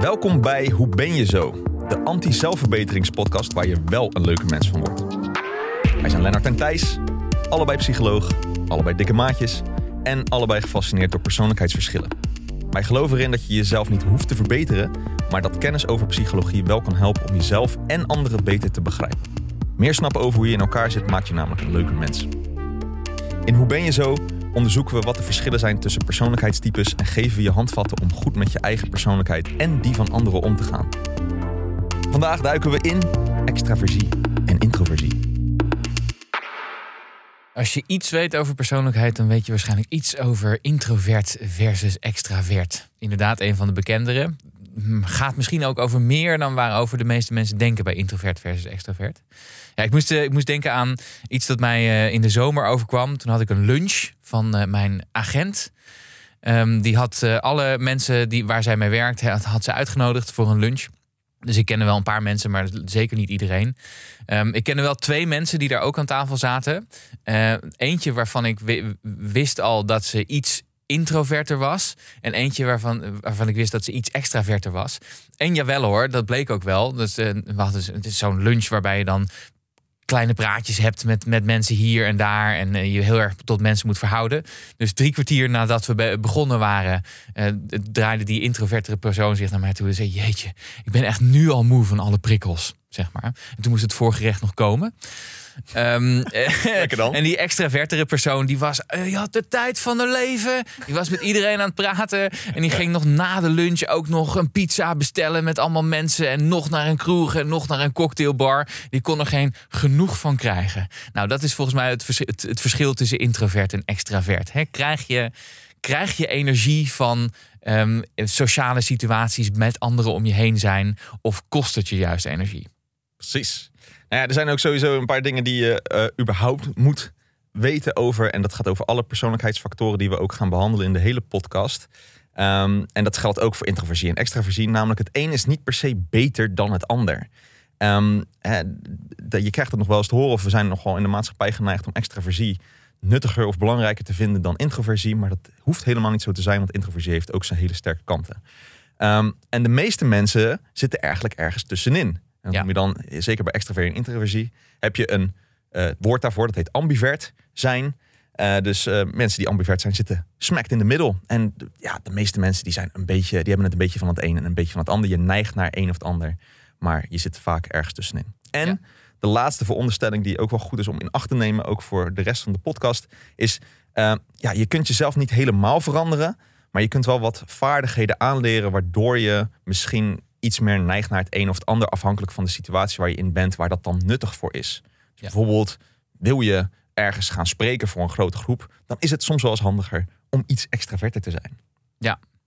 Welkom bij Hoe ben je zo? De anti-zelfverbeteringspodcast waar je wel een leuke mens van wordt. Wij zijn Lennart en Thijs, allebei psycholoog, allebei dikke maatjes en allebei gefascineerd door persoonlijkheidsverschillen. Wij geloven erin dat je jezelf niet hoeft te verbeteren, maar dat kennis over psychologie wel kan helpen om jezelf en anderen beter te begrijpen. Meer snappen over hoe je in elkaar zit maakt je namelijk een leuke mens. In Hoe ben je zo onderzoeken we wat de verschillen zijn tussen persoonlijkheidstypes en geven we je handvatten om goed met je eigen persoonlijkheid en die van anderen om te gaan. Vandaag duiken we in extraversie en introversie. Als je iets weet over persoonlijkheid, dan weet je waarschijnlijk iets over introvert versus extravert. Inderdaad, een van de bekendere. Gaat misschien ook over meer dan waarover de meeste mensen denken bij introvert versus extravert. Ja, ik, moest, eh, ik moest denken aan iets dat mij eh, in de zomer overkwam. Toen had ik een lunch van eh, mijn agent. Ehm, die had eh, alle mensen die, waar zij mee werkt, had, had ze uitgenodigd voor een lunch. Dus ik kende wel een paar mensen, maar zeker niet iedereen. Ehm, ik kende wel twee mensen die daar ook aan tafel zaten. Eh, eentje waarvan ik wi- wist al dat ze iets introverter was. En eentje waarvan, waarvan ik wist dat ze iets extraverter was. En jawel hoor, dat bleek ook wel. Dus, eh, we het is zo'n lunch waarbij je dan kleine praatjes hebt met, met mensen hier en daar. En eh, je heel erg tot mensen moet verhouden. Dus drie kwartier nadat we be- begonnen waren, eh, draaide die introvertere persoon zich naar mij toe en zei: Jeetje, ik ben echt nu al moe van alle prikkels. Zeg maar. En toen moest het voorgerecht nog komen. Ehm, dan. En die extravertere persoon, die was, eh, die had de tijd van haar leven. Die was met iedereen aan het praten. En die ging nog na de lunch ook nog een pizza bestellen met allemaal mensen. En nog naar een kroeg en nog naar een cocktailbar. Die kon er geen genoeg van krijgen. Nou, dat is volgens mij het, vers- het, het verschil tussen introvert en extravert. Krijg, je, krijg je energie van ehm, sociale situaties met anderen om je heen zijn? Of kost het je juist energie? Precies. Nou ja, er zijn ook sowieso een paar dingen die je eh, überhaupt moet weten over. En dat gaat over alle persoonlijkheidsfactoren die we ook gaan behandelen in de hele podcast. Ehm, en dat geldt ook voor introversie en extraversie. Namelijk, het een is niet per se beter dan het ander. Ehm, je krijgt het nog wel eens te horen, of we zijn nogal in de maatschappij geneigd om extraversie nuttiger of belangrijker te vinden dan introversie. Maar dat hoeft helemaal niet zo te zijn, want introversie heeft ook zijn hele sterke kanten. Ehm, en de meeste mensen zitten eigenlijk ergens tussenin. En dat Ja. noem je dan, eh, zeker bij extraversie en introversie, heb je een eh, woord daarvoor, dat heet ambivert zijn. Eh, dus eh, mensen die ambivert zijn, zitten smack in de middel. En ja, de meeste mensen die zijn een beetje, die hebben het een beetje van het een en een beetje van het ander. Je neigt naar een of het ander, maar je zit vaak ergens tussenin. En Ja. de laatste veronderstelling die ook wel goed is om in acht te nemen, ook voor de rest van de podcast, is ja, je kunt jezelf niet helemaal veranderen, maar je kunt wel wat vaardigheden aanleren waardoor je misschien iets meer neigt naar het een of het ander, afhankelijk van de situatie waar je in bent, waar dat dan nuttig voor is. Dus Ja. Bijvoorbeeld, wil je ergens gaan spreken voor een grote groep, dan is het soms wel eens handiger om iets extraverter te zijn.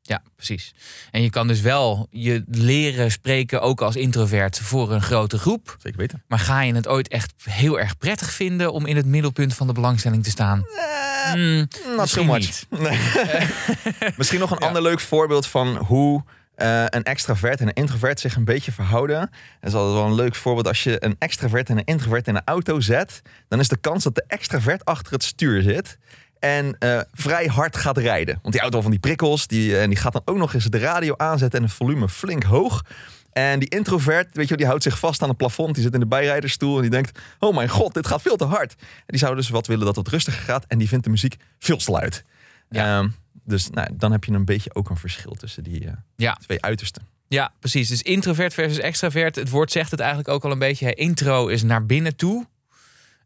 Ja, precies. En je kan dus wel je leren spreken ook als introvert voor een grote groep. Zeker weten. Maar ga je het ooit echt heel erg prettig vinden om in het middelpunt van de belangstelling te staan? So misschien much. niet. Nee. Misschien nog een Ja. ander leuk voorbeeld van hoe eh, een extravert en een introvert zich een beetje verhouden. Dat is altijd wel een leuk voorbeeld. Als je een extravert en een introvert in een auto zet, dan is de kans dat de extravert achter het stuur zit. En eh, vrij hard gaat rijden. Want die auto van die prikkels, die, en die gaat dan ook nog eens de radio aanzetten en het volume flink hoog. En die introvert, weet je, wel, die houdt zich vast aan het plafond. Die zit in de bijrijderstoel en die denkt: Oh mijn god, dit gaat veel te hard. En die zou dus wat willen dat het rustiger gaat. En die vindt de muziek veel te luid. Ja. Ehm, dus nou, dan heb je een beetje ook een verschil tussen die eh, Ja. twee uitersten. Ja, precies. Dus introvert versus extravert. Het woord zegt het eigenlijk ook al een beetje. hè. Intro is naar binnen toe.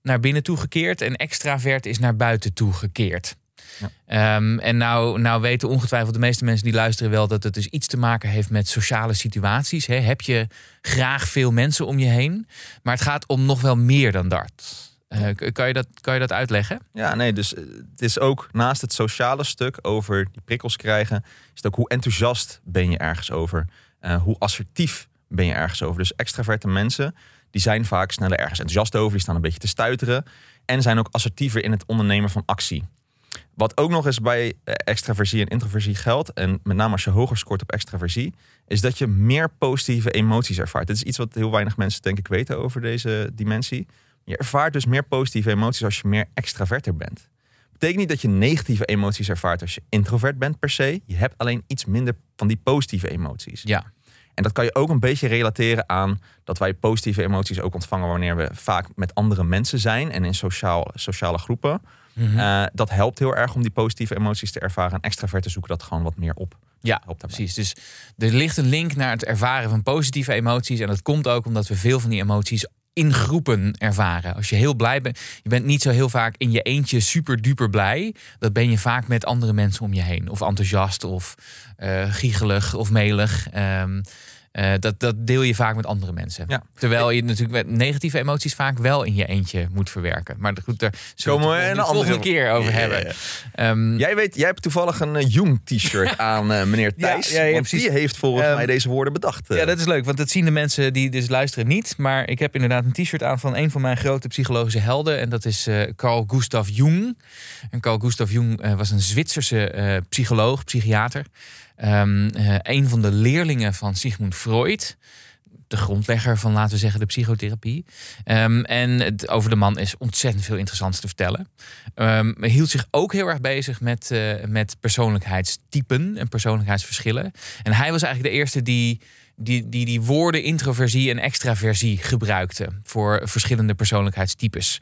Naar binnen toe gekeerd. En extravert is naar buiten toe gekeerd. Ja. Ehm, en nou, nou weten ongetwijfeld de meeste mensen die luisteren wel dat het dus iets te maken heeft met sociale situaties. Hè. Heb je graag veel mensen om je heen? Maar het gaat om nog wel meer dan dat. Eh, kan, je dat kan je dat uitleggen? Ja, nee, dus eh, het is ook naast het sociale stuk over die prikkels krijgen, is het ook hoe enthousiast ben je ergens over? Eh, hoe assertief ben je ergens over? Dus extraverte mensen, die zijn vaak sneller ergens enthousiast over, die staan een beetje te stuiteren en zijn ook assertiever in het ondernemen van actie. Wat ook nog eens bij extraversie en introversie geldt, en met name als je hoger scoort op extraversie, is dat je meer positieve emoties ervaart. Dit is iets wat heel weinig mensen denk ik weten over deze dimensie. Je ervaart dus meer positieve emoties als je meer extraverter bent. Betekent niet dat je negatieve emoties ervaart als je introvert bent per se. Je hebt alleen iets minder van die positieve emoties. Ja. En dat kan je ook een beetje relateren aan dat wij positieve emoties ook ontvangen wanneer we vaak met andere mensen zijn en in sociaal, sociale groepen. Mhm. Eh, dat helpt heel erg om die positieve emoties te ervaren. En extraverte zoeken dat gewoon wat meer op. Ja, precies. Dus er ligt een link naar het ervaren van positieve emoties. En dat komt ook omdat we veel van die emoties in groepen ervaren. Als je heel blij bent, je bent niet zo heel vaak in je eentje super duper blij. Dat ben je vaak met andere mensen om je heen. Of enthousiast, of eh giegelig, of melig. Ehm, eh, dat, dat deel je vaak met andere mensen. Ja. Terwijl je natuurlijk met negatieve emoties vaak wel in je eentje moet verwerken. Maar goed, daar zullen we het een andere- keer over Ja, hebben. ja. Ehm, Jij weet, jij hebt toevallig een eh, Jung-t-shirt aan, eh, meneer Thijs. ja, want precies. die heeft volgens Ehm, mij deze woorden bedacht. Ja, dat is leuk, want dat zien de mensen die dus luisteren niet. Maar ik heb inderdaad een t-shirt aan van een van mijn grote psychologische helden. En dat is Carl Gustav Jung. En Carl Gustav Jung was een Zwitserse psycholoog, psychiater. Ehm, eh, een van de leerlingen van Sigmund Freud. De grondlegger van, laten we zeggen, de psychotherapie. Ehm, en het, over de man is ontzettend veel interessants te vertellen. Ehm, hij hield zich ook heel erg bezig met, eh, met persoonlijkheidstypen en persoonlijkheidsverschillen. En hij was eigenlijk de eerste die die, die die woorden introversie en extraversie gebruikte voor verschillende persoonlijkheidstypes.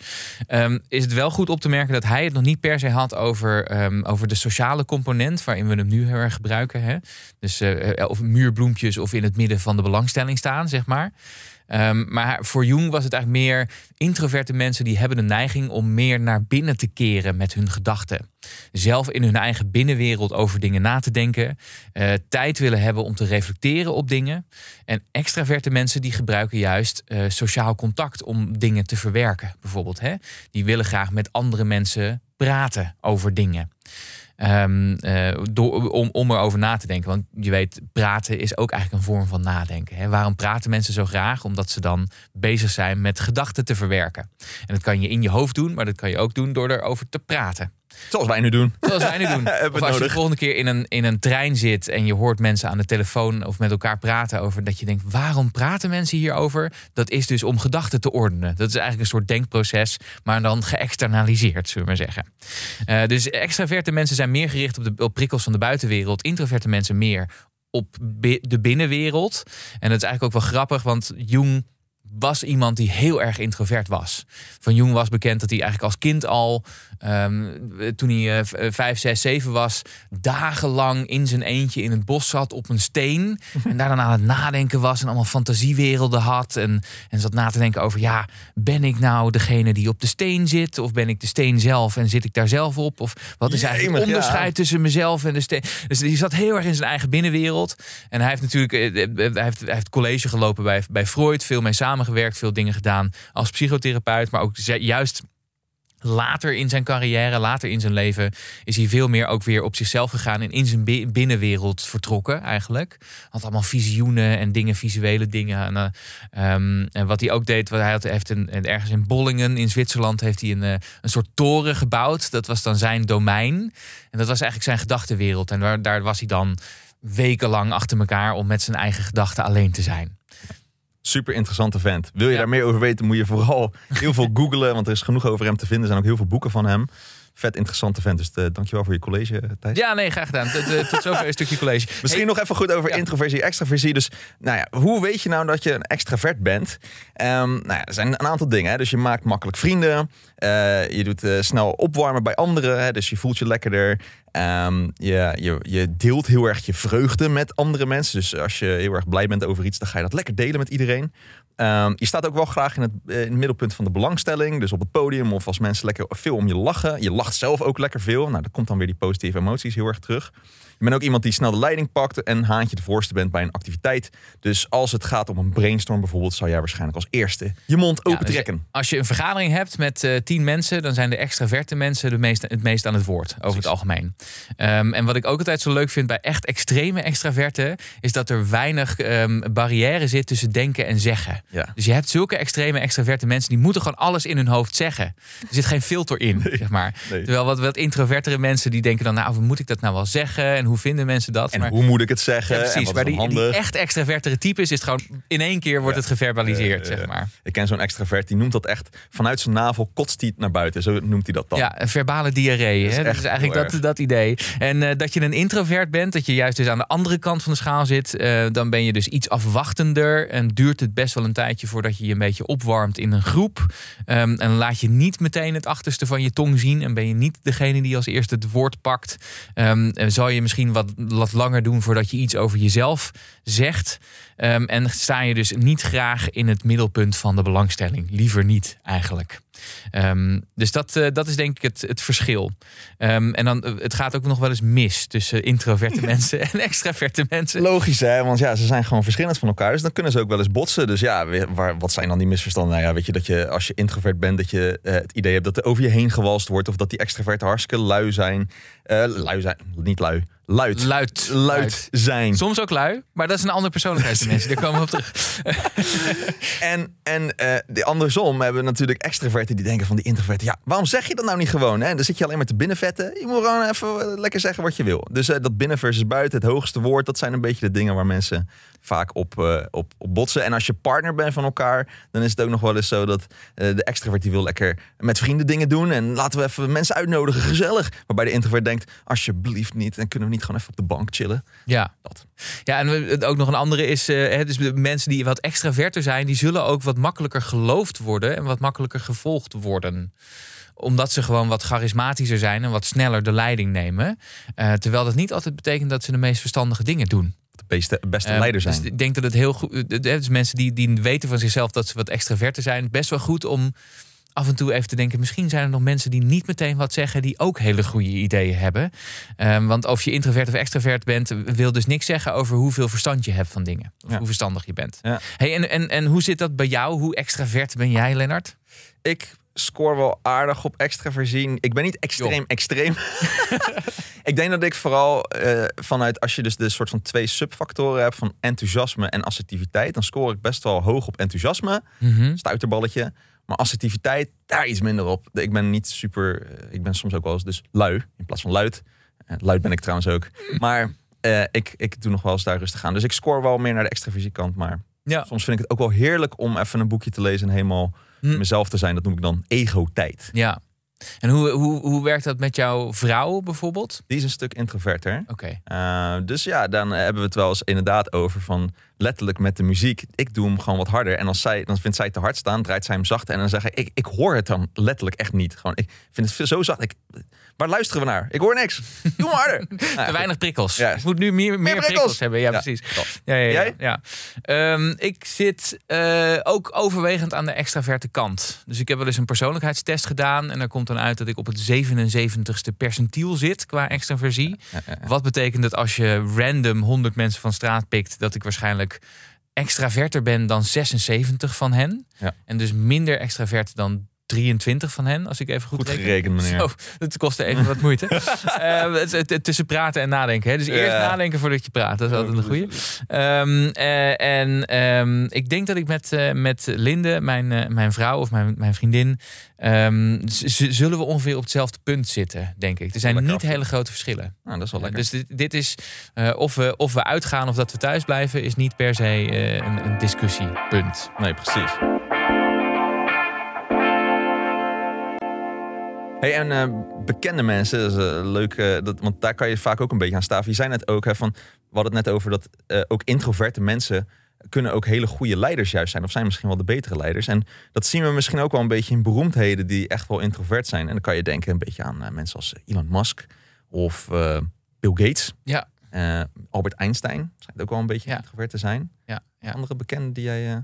Ehm, is het wel goed op te merken dat hij het nog niet per se had over, ehm, over de sociale component, waarin we hem nu heel erg gebruiken. Hè? Dus eh, of muurbloempjes of in het midden van de belangstelling staan, zeg maar. Ehm, maar voor Jung was het eigenlijk meer introverte mensen die hebben de neiging om meer naar binnen te keren met hun gedachten. Zelf in hun eigen binnenwereld over dingen na te denken. eh, tijd willen hebben om te reflecteren op dingen. En extraverte mensen die gebruiken juist eh, sociaal contact om dingen te verwerken. Bijvoorbeeld, hè? die willen graag met andere mensen praten over dingen. Door, om, om erover na te denken. Want je weet, praten is ook eigenlijk een vorm van nadenken. Hè? Waarom praten mensen zo graag? Omdat ze dan bezig zijn met gedachten te verwerken. En dat kan je in je hoofd doen, maar dat kan je ook doen door erover te praten. Zoals wij nu doen. Zoals wij nu doen. Of als je de volgende keer in een, in een trein zit en je hoort mensen aan de telefoon of met elkaar praten over dat je denkt, waarom praten mensen hierover? Dat is dus om gedachten te ordenen. Dat is eigenlijk een soort denkproces, maar dan geëxternaliseerd, zullen we maar zeggen. Eh, dus extraverte mensen zijn meer gericht op de op prikkels van de buitenwereld. Introverte mensen meer op de binnenwereld. En dat is eigenlijk ook wel grappig, want Jung was iemand die heel erg introvert was. Van Jung was bekend dat hij eigenlijk als kind al, ehm, toen hij eh, eh, vijf, zes, zeven was, dagenlang in zijn eentje in het bos zat op een steen. en daar dan aan het nadenken was en allemaal fantasiewerelden had. En, en zat na te denken over, ja, ben ik nou degene die op de steen zit? Of ben ik de steen zelf en zit ik daar zelf op? Of wat is eigenlijk het ja. onderscheid tussen mezelf en de steen? Dus die zat heel erg in zijn eigen binnenwereld. En hij heeft natuurlijk eh, hij heeft, hij heeft college gelopen bij, bij Freud, veel mee samengewerkt, veel dingen gedaan als psychotherapeut, maar ook juist later in zijn carrière, later in zijn leven, is hij veel meer ook weer op zichzelf gegaan en in zijn bi- binnenwereld vertrokken eigenlijk. Had allemaal visioenen en dingen, visuele dingen. En, eh, ehm, en wat hij ook deed, wat hij had, heeft een, ergens in Bollingen in Zwitserland heeft hij een, eh, een soort toren gebouwd. Dat was dan zijn domein. En dat was eigenlijk zijn gedachtenwereld. En daar was hij dan wekenlang achter elkaar om met zijn eigen gedachten alleen te zijn. Super interessante vent. Wil je Ja. daar meer over weten, moet je vooral heel veel googlen. Want er is genoeg over hem te vinden. Er zijn ook heel veel boeken van hem. Vet interessante vent. Dus eh, dankjewel voor je college, eh, Thijs. Ja, nee, graag gedaan. Tot, eh, tot zover een stukje college. Misschien nog even goed over Ja. introversie, extraversie. Dus nou ja, hoe weet je nou dat je een extravert bent? Ehm, nou ja, er zijn een aantal dingen. Hè. Dus je maakt makkelijk vrienden. Je doet snel opwarmen bij anderen. Hè. Dus je voelt je lekkerder. Ehm, je, je, je deelt heel erg je vreugde met andere mensen. Dus als je heel erg blij bent over iets, dan ga je dat lekker delen met iedereen. Ehm, je staat ook wel graag in het, eh, in het middelpunt van de belangstelling. Dus op het podium of als mensen lekker veel om je lachen. Je lacht zelf ook lekker veel. Nou, dan komt dan weer die positieve emoties heel erg terug. Je bent ook iemand die snel de leiding pakt en haantje de voorste bent bij een activiteit. Dus als het gaat om een brainstorm bijvoorbeeld, zou jij waarschijnlijk als eerste je mond Ja, open dus trekken. Als je een vergadering hebt met eh, tien mensen, dan zijn de extraverte mensen de meest, het meest aan het woord, over het algemeen. Ehm, en wat ik ook altijd zo leuk vind bij echt extreme extraverten, is dat er weinig ehm, barrière zit tussen denken en zeggen. Ja. Dus je hebt zulke extreme extraverte mensen die moeten gewoon alles in hun hoofd zeggen. Er zit geen filter in, zeg maar. Nee. Terwijl wat, wat introvertere mensen die denken dan, nou, hoe moet ik dat nou wel zeggen en hoe vinden mensen dat? En maar, hoe moet ik het zeggen? ja, en wat is die, die echt extravertere types is het gewoon in één keer wordt Ja. het geverbaliseerd, zeg maar. Ik ken zo'n extravert, die noemt dat echt vanuit zijn navel kotst hij het naar buiten. Zo noemt hij dat dan. Ja, een verbale diarree. Dat is hè? Dat echt is eigenlijk dat, dat idee. En eh, dat je een introvert bent, dat je juist dus aan de andere kant van de schaal zit, eh, dan ben je dus iets afwachtender en duurt het best wel een tijdje voordat je je een beetje opwarmt in een groep. Ehm, en laat je niet meteen het achterste van je tong zien en ben je niet degene die als eerste het woord pakt. Ehm, en zal je misschien wat, langer doen voordat je iets over jezelf zegt. Ehm, en sta je dus niet graag in het middelpunt van de belangstelling. Liever niet, eigenlijk. Ehm, dus dat, eh, dat is denk ik het, het verschil. Ehm, en dan, eh, het gaat ook nog wel eens mis tussen introverte mensen en extraverte mensen. Logisch hè, want ja, ze zijn gewoon verschillend van elkaar. Dus dan kunnen ze ook wel eens botsen. Dus ja, waar, wat zijn dan die misverstanden? Nou ja, weet je, dat je als je introvert bent, dat je eh, het idee hebt dat er over je heen gewalst wordt. Of dat die extraverten hartstikke lui zijn. Eh, lui zijn, niet lui, luid. Luid. Luid zijn. Soms ook lui, maar dat is een andere persoonlijkheid mensen. Daar komen we op terug. En, en eh, de andersom hebben we natuurlijk die denken van die introverten. Ja, waarom zeg je dat nou niet gewoon? Hè? Dan zit je alleen maar te binnenvetten. Je moet gewoon even eh, lekker zeggen wat je wil. Dus eh, dat binnen versus buiten, het hoogste woord, dat zijn een beetje de dingen waar mensen vaak op, eh, op, op botsen. En als je partner bent van elkaar, dan is het ook nog wel eens zo dat eh, de extravert die wil lekker met vrienden dingen doen. En laten we even mensen uitnodigen, gezellig. Waarbij de introvert denkt, alsjeblieft niet. En kunnen we niet gewoon even op de bank chillen? Ja. Dat. Ja, en ook nog een andere is, eh, hè, dus de mensen die wat extraverter zijn, die zullen ook wat makkelijker geloofd worden en wat makkelijker gevolgd worden omdat ze gewoon wat charismatischer zijn en wat sneller de leiding nemen. Terwijl dat niet altijd betekent dat ze de meest verstandige dingen doen. De beste, beste Ehm, leider zijn. Dus ik denk dat het heel goed. eh, Dus mensen die, die weten van zichzelf dat ze wat extraverter zijn, best wel goed om af en toe even te denken. Misschien zijn er nog mensen die niet meteen wat zeggen, die ook hele goede ideeën hebben. Ehm, want of je introvert of extravert bent, wil dus niks zeggen over hoeveel verstand je hebt van dingen. Of Ja. hoe verstandig je bent. Ja. Hey, en, en, en hoe zit dat bij jou? Hoe extravert ben jij, Lennart? ik score wel aardig op extraversie. Ik ben niet extreem extreem. ik denk dat ik vooral eh, vanuit als je dus de soort van twee subfactoren hebt van enthousiasme en assertiviteit, dan score ik best wel hoog op enthousiasme, Mhm. stuiterballetje. Maar assertiviteit, daar iets minder op. Ik ben niet super, eh, ik ben soms ook wel eens dus lui in plaats van luid. Eh, luid ben ik trouwens ook. Maar ik, ik doe nog wel eens daar rustig aan. Dus ik score wel meer naar de extraversie kant. Maar Ja. soms vind ik het ook wel heerlijk om even een boekje te lezen en helemaal Hm. mezelf te zijn. Dat noem ik dan ego-tijd. Ja. En hoe, hoe, hoe werkt dat met jouw vrouw bijvoorbeeld? Die is een stuk introverter. Oké. Uh, dus ja, dan hebben we het wel eens inderdaad over van letterlijk met de muziek. Ik doe hem gewoon wat harder. En als zij, dan vindt zij het te hard staan, draait zij hem zacht. En dan zeg ik, ik, ik hoor het dan letterlijk echt niet. Gewoon, ik vind het zo zacht. Ik, waar luisteren we naar? Ik hoor niks. Doe maar harder. Nou Te weinig prikkels. Ja. Ik moet nu meer, meer, prikkels. prikkels. hebben. Ja, Ja, precies. Ja, ja, ja, Jij? ja. Ehm, ik zit eh, ook overwegend aan de extraverte kant. Dus ik heb wel eens een persoonlijkheidstest gedaan. En daar komt dan uit dat ik op het 77ste percentiel zit qua extraversie. Wat betekent dat als je random 100 mensen van straat pikt, dat ik waarschijnlijk extraverter ben dan 76 van hen. Ja. En dus minder extravert dan 23 van hen, als ik even goed, Goed reken. gerekend, meneer. Zo, dat kostte even wat moeite. Eh, het, het- het- tussen praten en nadenken. Hè? Dus eerst Ja. nadenken voordat je praat. Dat is altijd een goede. Ehm, eh, en ehm, ik denk dat ik met, eh, met Linde, mijn, mijn vrouw of mijn, mijn vriendin, ehm, zullen we ongeveer op hetzelfde punt zitten, denk ik. Er zijn Lekker niet af. hele grote verschillen. Nou, dat is wel lekker. dus dit, dit is of, we, of we uitgaan of dat we thuis blijven, is niet per se een, een discussiepunt. Nee, precies. Hey, en eh, bekende mensen, dat is eh, leuk, eh, dat, want daar kan je vaak ook een beetje aan staven. Je zei net ook, hè, van, we hadden het net over dat ook introverte mensen kunnen ook hele goede leiders juist zijn. Of zijn misschien wel de betere leiders. En dat zien we misschien ook wel een beetje in beroemdheden die echt wel introvert zijn. En dan kan je denken een beetje aan mensen als Elon Musk of Bill Gates. Ja. Eh, Albert Einstein schijnt ook wel een beetje Ja. introvert te zijn. Ja, ja. Andere bekenden die jij eh,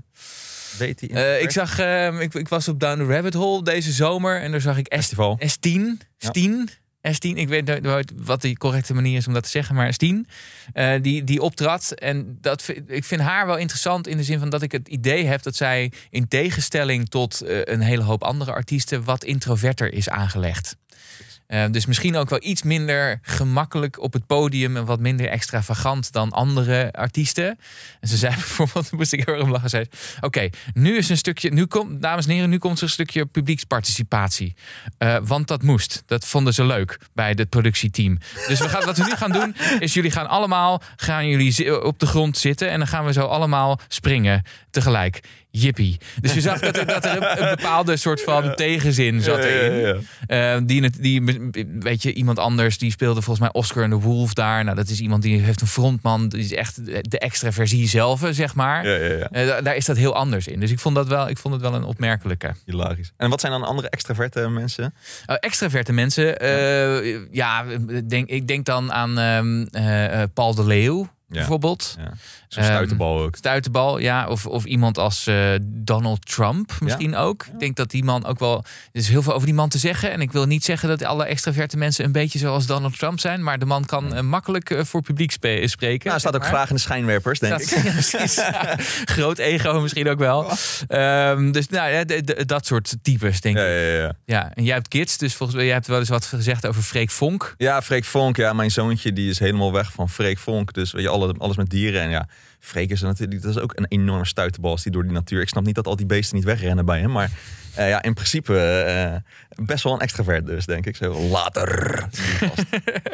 weet die introvert ik zag, eh, ik, ik was op Down the Rabbit Hole deze zomer en daar zag ik festival. S10. Ja. S10. S10, ik weet nooit wat de correcte manier is om dat te zeggen, maar S10, eh, die, die optrad. En dat, vind- ik vind haar wel interessant in de zin van dat ik het idee heb dat zij in tegenstelling tot een hele hoop andere artiesten wat introverter is aangelegd. Eh, dus misschien ook wel iets minder gemakkelijk op het podium en wat minder extravagant dan andere artiesten. En ze zei bijvoorbeeld, moest ik heel erg om lachen, zei ze, Oké, nu is een stukje, nu komt, dames en heren, nu komt er een stukje publieksparticipatie. Eh, want dat moest. Dat vonden ze leuk bij het productieteam. Dus we gaan, wat we nu gaan doen, is jullie gaan allemaal gaan jullie op de grond zitten en dan gaan we zo allemaal springen tegelijk. Jippie. Dus je zag dat er, dat er een, een bepaalde soort van tegenzin zat erin. Eh, die, het- die, weet je, iemand anders die speelde volgens mij Oscar en de Wolf daar. Nou, dat is iemand die heeft een frontman, die is echt de extraversie zelf, zeg maar. Ja, ja, ja. Eh, da- daar is dat heel anders in. Dus ik vond dat wel, ik vond het wel een opmerkelijke. Hilarisch. En wat zijn dan andere extraverte mensen? Uh, extraverte mensen, eh, ja, denk, ik denk dan aan ehm, eh, eh, Paul de Leeuw bijvoorbeeld. Ja. Zo'n Ehm, stuiterbal ook. Stuiterbal, ja. Of, of iemand als eh, Donald Trump misschien ook. Ik denk dat die man ook wel... Er is heel veel over die man te zeggen. En ik wil niet zeggen dat alle extraverte mensen een beetje zoals Donald Trump zijn. Maar de man kan eh, makkelijk eh, voor publiek spe- spreken. Nou, staat ook zeg maar. vragende schijnwerpers, denk Dat- ik. ja, precies. Groot ego misschien ook wel. Ehm, dus nou, ja, d- d- dat soort types, denk ik. ja, ja. Ja, en jij hebt kids, dus volgens mij jij hebt wel eens wat gezegd over Freek Vonk. Ja, Freek Vonk. Ja, mijn zoontje die is helemaal weg van Freek Vonk. Dus weet je, alle- alles met dieren. En ja, Freek is natuurlijk, dat is ook een enorme stuiterbal als die door die natuur. Ik snap niet dat al die beesten niet wegrennen bij hem. Maar eh, ja, in principe eh, best wel een extravert dus, denk ik. Zo later.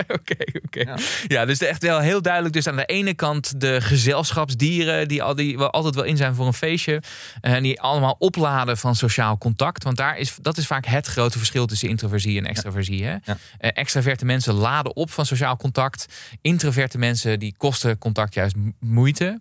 Oké, oké. Ja. Ja. dus echt wel heel duidelijk. Dus aan de ene kant de gezelschapsdieren die, al, die wel altijd wel in zijn voor een feestje. En die allemaal opladen van sociaal contact. Want daar is, dat is vaak het grote verschil tussen introversie en extraversie. Hè? Ja. Eh, extraverte mensen laden op van sociaal contact. Introverte mensen die kosten contact juist m-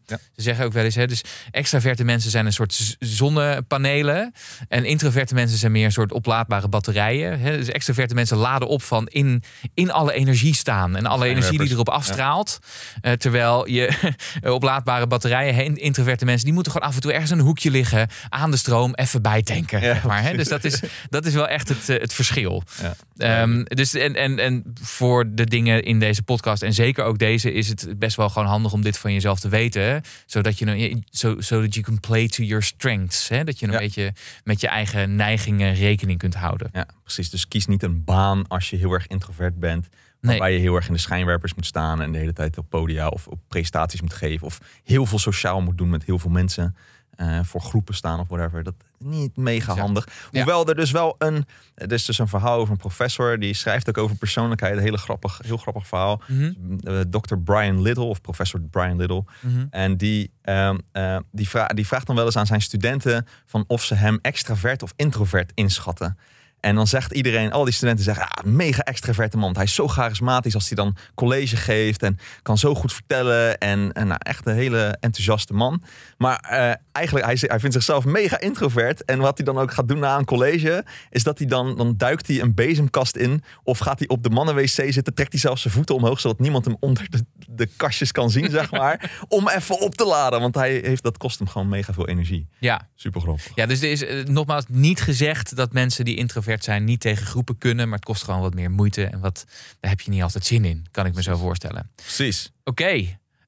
Ja. Ze zeggen ook wel eens, hè, dus extraverte mensen zijn een soort zonnepanelen. En introverte mensen zijn meer een soort oplaadbare batterijen. Hè? Dus extraverte mensen laden op van in, in alle energie staan. En alle energie die erop afstraalt. Eh, terwijl je oplaadbare batterijen, hè, introverte mensen, die moeten gewoon af en toe ergens een hoekje liggen. Aan de stroom, even bijtanken. Ja, zeg maar, hè? Dus dat is, dat is wel echt het, eh, het verschil. Ja. Ehm, dus en, en, en voor de dingen in deze podcast, en zeker ook deze, is het best wel gewoon handig om dit van jezelf te weten. Zodat je een- zo zodat you can play to your strengths. Hè? Dat je een Ja. beetje met je eigen neigingen rekening kunt houden. Ja, precies. Dus kies niet een baan als je heel erg introvert bent. Nee. Waarbij je heel erg in de schijnwerpers moet staan en de hele tijd op podia of op presentaties moet geven. Of heel veel sociaal moet doen met heel veel mensen. eh, voor groepen staan of whatever. Dat niet mega handig. Ja. Hoewel er dus wel een. Er is dus een verhaal over een professor. Die schrijft ook over persoonlijkheid. Een hele grappig, heel grappig verhaal. Mhm, Eh, Dr. Brian Little of professor Brian Little. mhm. En die, ehm, eh, die, vra die vraagt dan wel eens aan zijn studenten van of ze hem extravert of introvert inschatten. En dan zegt iedereen, al die studenten zeggen, ah, mega extraverte man. Hij is zo charismatisch als hij dan college geeft en kan zo goed vertellen. En, en nou, echt een hele enthousiaste man. Maar eh, eigenlijk, hij, hij vindt zichzelf mega introvert. En wat hij dan ook gaat doen na een college, is dat hij dan, dan duikt hij een bezemkast in. Of gaat hij op de mannen-wc zitten, trekt hij zelfs zijn voeten omhoog, zodat niemand hem onder de, de kastjes kan zien, zeg maar. om even op te laden. Want hij heeft, dat kost hem gewoon mega veel energie. Ja. Super grappig. ja, dus er is eh, nogmaals niet gezegd dat mensen die introvert zijn niet tegen groepen kunnen. Maar het kost gewoon wat meer moeite. En wat, daar heb je niet altijd zin in, kan ik me zo voorstellen. Precies. Oké.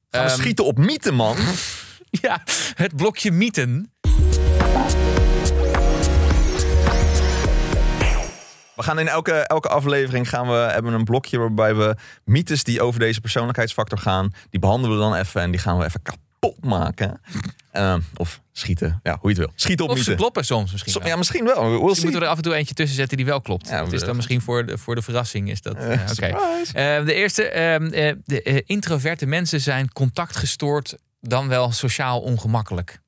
Gaan we Ehm, schieten op mythe, man. Ja, het blokje mythen. We gaan in elke, elke aflevering gaan we, hebben we een blokje waarbij we mythes die over deze persoonlijkheidsfactor gaan, die behandelen we dan even en die gaan we even kapot maken. Ehm, of schieten, ja, hoe je het wil. Schieten op Of ze kloppen soms misschien ja, misschien wel. We'll Misschien see. moeten we er af en toe eentje tussen zetten die wel klopt. Ja, het is we- dan misschien voor de, voor de verrassing. Is dat. Eh, de eerste, ehm, eh, de introverte mensen zijn contactgestoord dan wel sociaal ongemakkelijk.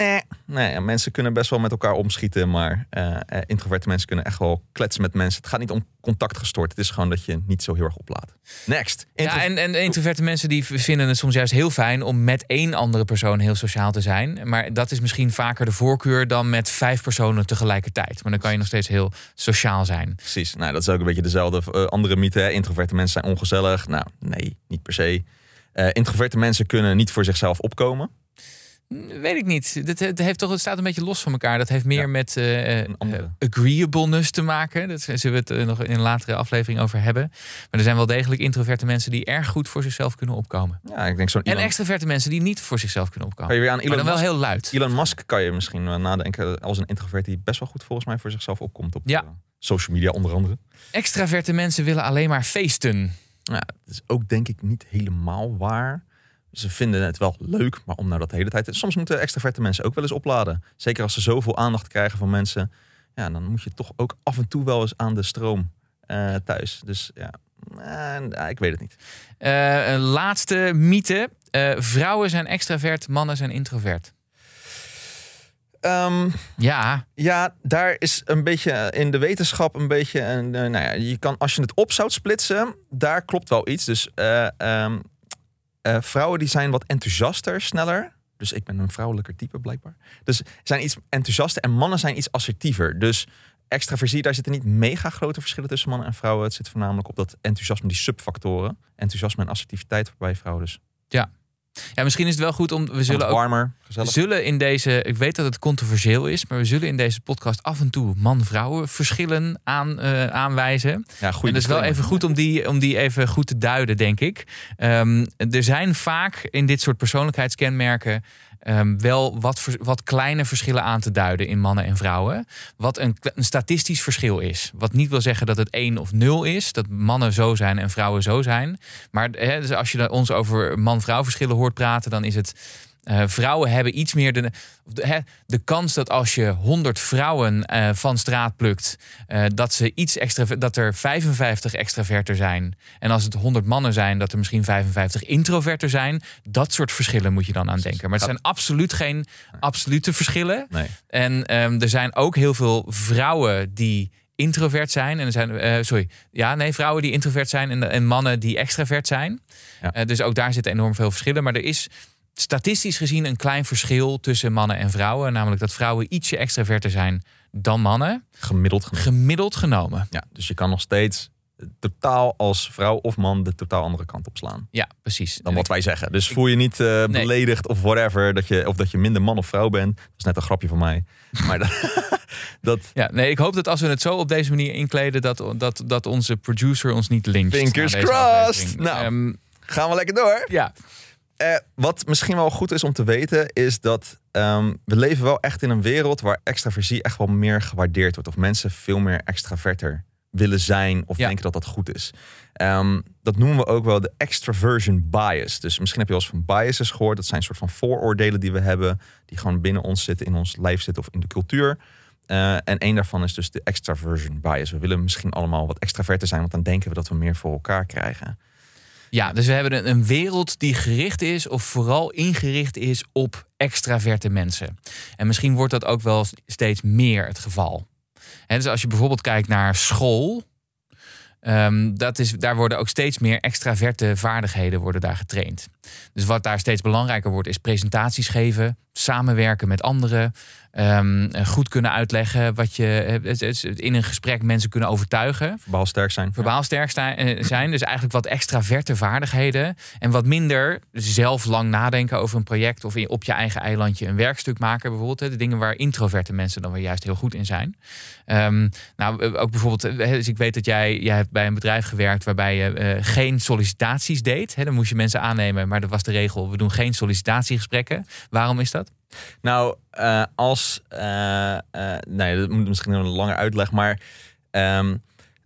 Eh, nee, ja, mensen kunnen best wel met elkaar omschieten, maar eh, eh, introverte mensen kunnen echt wel kletsen met mensen. Het gaat niet om contact gestoord. Het is gewoon dat je niet zo heel erg oplaadt. Next. Intro- Ja, en, en introverte mensen die vinden het soms juist heel fijn om met één andere persoon heel sociaal te zijn. Maar dat is misschien vaker de voorkeur dan met vijf personen tegelijkertijd. Maar dan kan je nog steeds heel sociaal zijn. Precies. Nou, dat is ook een beetje dezelfde andere mythe. hè. Introverte mensen zijn ongezellig. Nou, nee, niet per se. Eh, introverte mensen kunnen niet voor zichzelf opkomen. Weet ik niet. Dat, het, heeft toch, het staat een beetje los van elkaar. Dat heeft meer Ja. met eh, andere. eh, agreeableness te maken. Daar zullen we het eh, nog in een latere aflevering over hebben. Maar er zijn wel degelijk introverte mensen die erg goed voor zichzelf kunnen opkomen. Ja, ik denk zo'n En Elon, extraverte mensen die niet voor zichzelf kunnen kan opkomen. je weer aan Maar Elon dan wel Musk, heel luid. Elon Musk kan je misschien wel nadenken als een introvert die best wel goed volgens mij voor zichzelf opkomt op Ja. eh, social media onder andere. Extraverte mensen willen alleen maar feesten. Ja, dat is ook denk ik niet helemaal waar. Ze vinden het wel leuk, maar om nou dat de hele tijd... Soms moeten extraverte mensen ook wel eens opladen. Zeker als ze zoveel aandacht krijgen van mensen. Ja, dan moet je toch ook af en toe wel eens aan de stroom eh, thuis. Dus ja, ik weet het niet. Eh, een laatste mythe. Eh, vrouwen zijn extravert, mannen zijn introvert. Ehm, Ja, ja, daar is een beetje in de wetenschap een beetje... Een, nou ja, je kan, als je het op zou splitsen, daar klopt wel iets. Dus eh, ehm, eh, vrouwen die zijn wat enthousiaster, sneller. Dus ik ben een vrouwelijker type blijkbaar. Dus zijn iets enthousiaster en mannen zijn iets assertiever. Dus extraversie, daar zitten niet mega grote verschillen tussen mannen en vrouwen. Het zit voornamelijk op dat enthousiasme, die subfactoren. Enthousiasme en assertiviteit bij vrouwen dus. ja, misschien is het wel goed om. We zullen ook warmer, gezellig. zullen in deze, ik weet dat het controversieel is, maar we zullen in deze podcast af en toe man-vrouwen verschillen aan, eh, aanwijzen. Ja, En goede dat is wel even goed om die, om die even goed te duiden, denk ik. Ehm, er zijn vaak in dit soort persoonlijkheidskenmerken ehm, wel wat, wat kleine verschillen aan te duiden in mannen en vrouwen. Wat een, een statistisch verschil is. Wat niet wil zeggen dat het 1 of 0 is. Dat mannen zo zijn en vrouwen zo zijn. Maar dus als je ons over man-vrouw verschillen hoort praten, dan is het. Eh, vrouwen hebben iets meer de, de, de kans dat als je 100 vrouwen eh, van straat plukt, eh, dat, ze iets extra, dat er 55 extraverter zijn. En als het 100 mannen zijn, dat er misschien 55 introverter zijn. Dat soort verschillen moet je dan aan denken. Maar het zijn absoluut geen absolute verschillen. Nee. En ehm, er zijn ook heel veel vrouwen die introvert zijn. En er zijn, sorry, ja, nee, vrouwen die introvert zijn en, en mannen die extravert zijn. Ja. Dus ook daar zitten enorm veel verschillen. Maar er is statistisch gezien een klein verschil tussen mannen en vrouwen. Namelijk dat vrouwen ietsje extraverter zijn dan mannen. Gemiddeld genomen. Gemiddeld genomen. Ja, dus je kan nog steeds totaal als vrouw of man de totaal andere kant op slaan. Ja, precies. dan wat wij zeggen. Dus voel je niet eh, beledigd of whatever, dat je, of dat je minder man of vrouw bent. Dat is net een grapje van mij. Maar dat, dat Ja, nee, ik hoop dat als we het zo op deze manier inkleden, dat, dat, dat onze producer ons niet linkt. Fingers crossed. Nou. Ehm, gaan we lekker door. ja, Eh, wat misschien wel goed is om te weten, is dat ehm, we leven wel echt in een wereld waar extraversie echt wel meer gewaardeerd wordt. Of mensen veel meer extraverter willen zijn of Ja. denken dat dat goed is. Ehm, dat noemen we ook wel de extraversion bias. Dus misschien heb je wel eens van biases gehoord. Dat zijn soort van vooroordelen die we hebben, die gewoon binnen ons zitten, in ons lijf zitten of in de cultuur. Eh, en één daarvan is dus de extraversion bias. We willen misschien allemaal wat extraverter zijn, want dan denken we dat we meer voor elkaar krijgen. Ja, dus we hebben een, wereld die gericht is, of vooral ingericht is op extraverte mensen. En misschien wordt dat ook wel steeds meer het geval. Dus als je bijvoorbeeld kijkt naar school, ehm, dat is, daar worden ook steeds meer extraverte vaardigheden worden daar getraind. Dus wat daar steeds belangrijker wordt, is presentaties geven, samenwerken met anderen, ehm, goed kunnen uitleggen wat je het- in een gesprek mensen kunnen overtuigen Verbaal sterk zijn. verbaal sterk eh, zijn. Dus eigenlijk wat extraverte vaardigheden. En wat minder zelf lang nadenken over een project. Of op je eigen eilandje een werkstuk maken bijvoorbeeld. De dingen waar introverte mensen dan weer juist heel goed in zijn. Ehm, nou, eh, ook bijvoorbeeld, eh, dus ik weet dat jij, jij hebt bij een bedrijf gewerkt waarbij je eh, geen sollicitaties deed. Hè. Dan moest je mensen aannemen, maar dat was de regel. We doen geen sollicitatiegesprekken. Waarom is dat? Nou, eh, als. eh, eh, nee, dat moet misschien een lange uitleg. Maar ehm,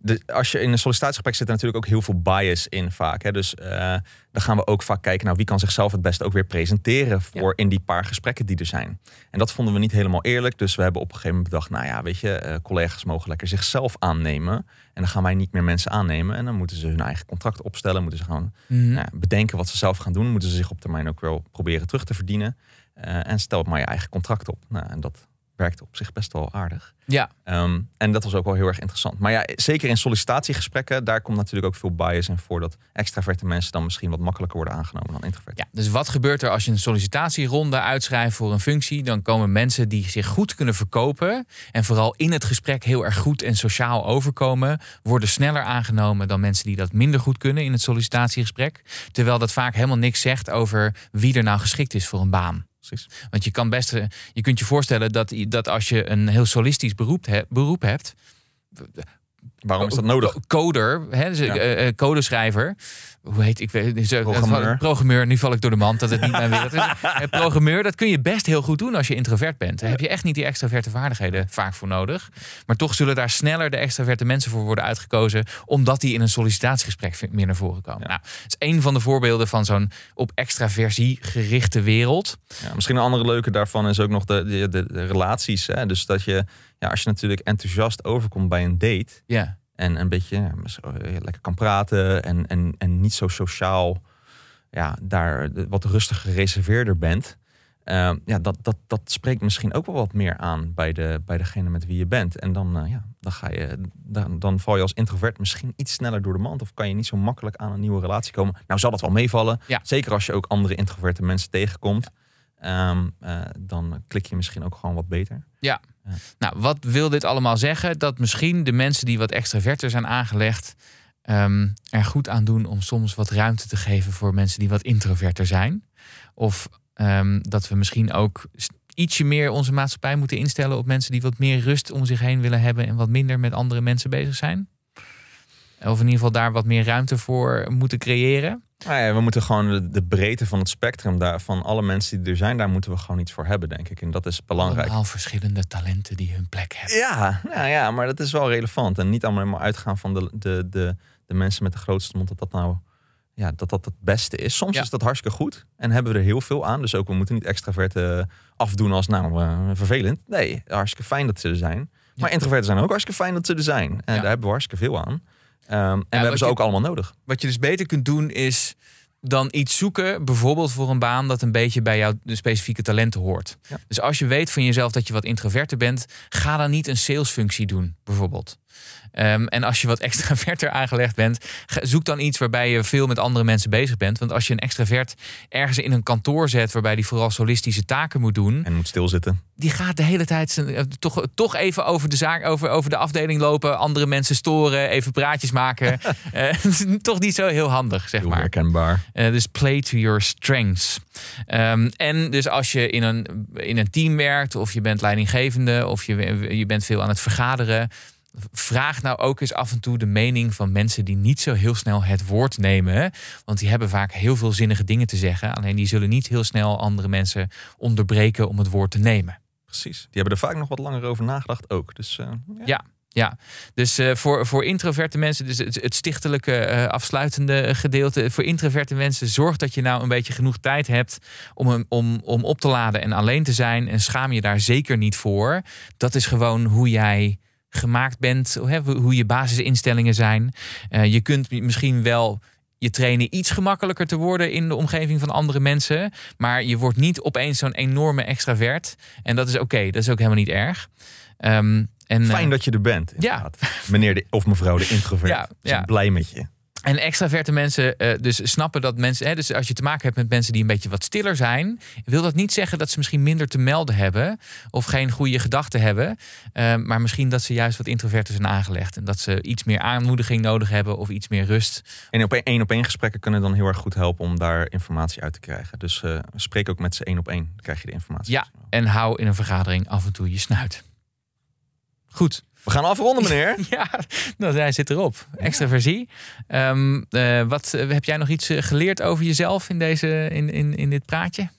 de, als je in een sollicitatiegesprek zit, er natuurlijk ook heel veel bias in vaak. Hè? Dus eh, dan gaan we ook vaak kijken naar wie kan zichzelf het beste ook weer presenteren voor in die paar gesprekken die er zijn. En dat vonden we niet helemaal eerlijk. Dus we hebben op een gegeven moment bedacht, nou ja, weet je, eh, collega's mogen lekker zichzelf aannemen. En dan gaan wij niet meer mensen aannemen. En dan moeten ze hun eigen contract opstellen. Moeten ze gewoon nou ja, bedenken wat ze zelf gaan doen. Moeten ze zich op termijn ook wel proberen terug te verdienen. Eh, en stel maar je eigen contract op. Nou, en dat werkte op zich best wel aardig. Ja, Ehm, en dat was ook wel heel erg interessant. Maar ja, zeker in sollicitatiegesprekken, daar komt natuurlijk ook veel bias in voor dat extraverte mensen dan misschien wat makkelijker worden aangenomen dan introverte. Ja, dus wat gebeurt er als je een sollicitatieronde uitschrijft voor een functie? Dan komen mensen die zich goed kunnen verkopen en vooral in het gesprek heel erg goed en sociaal overkomen, worden sneller aangenomen dan mensen die dat minder goed kunnen in het sollicitatiegesprek. Terwijl dat vaak helemaal niks zegt over wie er nou geschikt is voor een baan. Precies. Want je kan best, eh, je kunt je voorstellen dat, dat als je een heel solistisch beroep, beroep hebt. Waarom is dat nodig? Coder, hè, dus, Ja. eh, eh, codeschrijver. Hoe heet ik? weet- dus, eh, Programmeur. Programmeur. Nu val ik door de mand dat het niet mijn wereld is. Programmeur, dat kun je best heel goed doen als je introvert bent. Daar heb je echt niet die extraverte vaardigheden vaak voor nodig. Maar toch zullen daar sneller de extraverte mensen voor worden uitgekozen, omdat die in een sollicitatiegesprek meer naar voren komen. Nou, het is een van de voorbeelden van zo'n op extraversie gerichte wereld. Ja, misschien een andere leuke daarvan is ook nog de, de, de, de relaties. Hè? Dus dat je, ja, als je natuurlijk enthousiast overkomt bij een date Ja, en een beetje ja, zo, eh, lekker kan praten en, en, en niet zo sociaal, ja, daar wat rustiger gereserveerder bent. eh, ja, dat, dat, dat spreekt misschien ook wel wat meer aan bij, de, bij degene met wie je bent. En dan, eh, ja, dan, ga je, dan, dan val je als introvert misschien iets sneller door de mand. Of kan je niet zo makkelijk aan een nieuwe relatie komen. Nou zal dat wel meevallen. Ja. Zeker als je ook andere introverte mensen tegenkomt. Ehm, eh, dan klik je misschien ook gewoon wat beter. Nou, wat wil dit allemaal zeggen? Dat misschien de mensen die wat extraverter zijn aangelegd, ehm, er goed aan doen om soms wat ruimte te geven voor mensen die wat introverter zijn. Of ehm, dat we misschien ook ietsje meer onze maatschappij moeten instellen op mensen die wat meer rust om zich heen willen hebben en wat minder met andere mensen bezig zijn. Of in ieder geval daar wat meer ruimte voor moeten creëren. Nou ja, we moeten gewoon de, de breedte van het spectrum daar, van alle mensen die er zijn, daar moeten we gewoon iets voor hebben, denk ik. En dat is belangrijk. Allemaal verschillende talenten die hun plek hebben. Ja, nou ja, maar dat is wel relevant. En niet allemaal maar uitgaan van de, de, de, de mensen met de grootste mond, dat dat nou ja, dat dat het beste is. Soms Ja. is dat hartstikke goed en hebben we er heel veel aan. Dus ook we moeten niet extravert eh, afdoen als nou eh, vervelend. Nee, hartstikke fijn dat ze er zijn. Maar introverten zijn ook hartstikke fijn dat ze er zijn. En Ja. daar hebben we hartstikke veel aan. Ehm, en we hebben ze je- ook allemaal nodig. Wat je dus beter kunt doen is dan iets zoeken, bijvoorbeeld voor een baan dat een beetje bij jouw specifieke talenten hoort. Ja. Dus als je weet van jezelf dat je wat introverter bent, ga dan niet een salesfunctie doen, bijvoorbeeld. Ehm, en als je wat extraverter aangelegd bent, zoek dan iets waarbij je veel met andere mensen bezig bent. Want als je een extravert ergens in een kantoor zet waarbij die vooral solistische taken moet doen, En moet stilzitten. die gaat de hele tijd zijn, eh, toch, toch even over de zaak, over, over de afdeling lopen, andere mensen storen, even praatjes maken. Eh, toch niet zo heel handig, zeg Heel maar. herkenbaar. Eh, dus play to your strengths. Ehm, en dus als je in een, in een team werkt, of je bent leidinggevende, of je, je bent veel aan het vergaderen. Vraag nou ook eens af en toe de mening van mensen die niet zo heel snel het woord nemen. Want die hebben vaak heel veel zinnige dingen te zeggen. Alleen die zullen niet heel snel andere mensen onderbreken om het woord te nemen. Precies. Die hebben er vaak nog wat langer over nagedacht ook. Dus eh, ja. Ja. Ja, dus eh, voor, voor introverte mensen, dus het, het stichtelijke eh, afsluitende gedeelte. Voor introverte mensen, zorg dat je nou een beetje genoeg tijd hebt om, om, om op te laden en alleen te zijn. En schaam je daar zeker niet voor. Dat is gewoon hoe jij gemaakt bent, hè, hoe je basisinstellingen zijn. Eh, je kunt misschien wel je trainen iets gemakkelijker te worden in de omgeving van andere mensen. Maar je wordt niet opeens zo'n enorme extravert. En dat is oké, dat is ook helemaal niet erg. Ehm, en, eh, Fijn dat je er bent. Ja. Meneer de, of mevrouw de introvert. Ja, ja. blij met je. En extraverte mensen eh, dus snappen dat mensen... Hè, dus als je te maken hebt met mensen die een beetje wat stiller zijn... wil dat niet zeggen dat ze misschien minder te melden hebben... of geen goede gedachten hebben. eh, maar misschien dat ze juist wat introverter zijn aangelegd. En dat ze iets meer aanmoediging nodig hebben of iets meer rust. En op één op één gesprekken kunnen dan heel erg goed helpen om daar informatie uit te krijgen. Dus eh, spreek ook met ze één op één. Dan krijg je de informatie. Ja, en hou in een vergadering af en toe je snuit. Goed. We gaan afronden, meneer. Ja, nou, hij zit erop. Extraversie. Eh, wat, eh, heb jij nog iets eh, geleerd over jezelf in, deze, in, in, in dit praatje?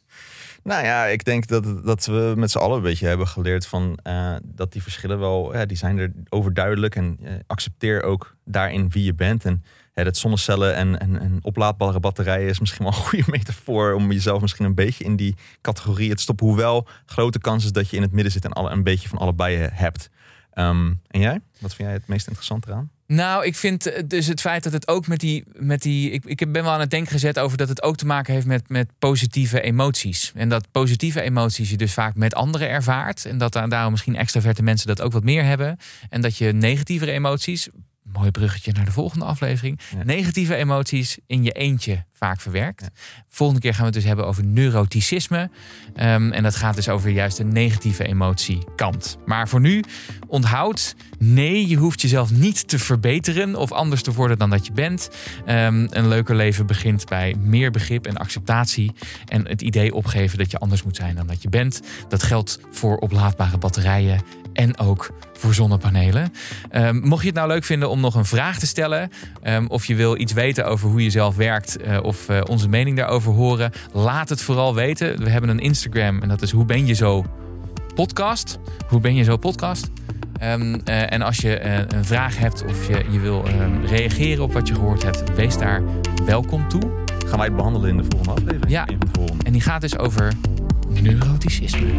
Nou ja, ik denk dat, dat we met z'n allen een beetje hebben geleerd van dat die verschillen wel, ja, die zijn er overduidelijk. En accepteer ook daarin wie je bent. En ja, dat zonnecellen en, en, en oplaadbare batterijen is misschien wel een goede metafoor om jezelf misschien een beetje in die categorie te stoppen. Hoewel grote kans is dat je in het midden zit en alle, een beetje van allebei hebt. Ehm, en jij? Wat vind jij het meest interessant eraan? Nou, ik vind eh, dus het feit dat het ook met die. Met die ik, ik ben wel aan het denken gezet over dat het ook te maken heeft met, met positieve emoties. En dat positieve emoties je dus vaak met anderen ervaart. En dat daar- daarom misschien extraverte mensen dat ook wat meer hebben. En dat je negatievere emoties mooi bruggetje naar de volgende aflevering. Ja. Negatieve emoties in je eentje vaak verwerkt. Ja. Volgende keer gaan we het dus hebben over neuroticisme. Ehm, en dat gaat dus over juist de negatieve emotiekant. Maar voor nu, onthoud, nee, je hoeft jezelf niet te verbeteren of anders te worden dan dat je bent. Ehm, een leuker leven begint bij meer begrip en acceptatie. En het idee opgeven dat je anders moet zijn dan dat je bent. Dat geldt voor oplaadbare batterijen en ook voor zonnepanelen. Ehm, mocht je het nou leuk vinden om nog een vraag te stellen, ehm, of je wil iets weten over hoe je zelf werkt, eh, of eh, onze mening daarover horen, laat het vooral weten. We hebben een Instagram en dat is Hoe ben je zo podcast. Hoe ben je zo podcast? Ehm, eh, en als je een vraag hebt of je, je wil reageren op wat je gehoord hebt, wees daar welkom toe. Gaan wij het behandelen in de volgende aflevering? Ja. En die gaat dus over neuroticisme.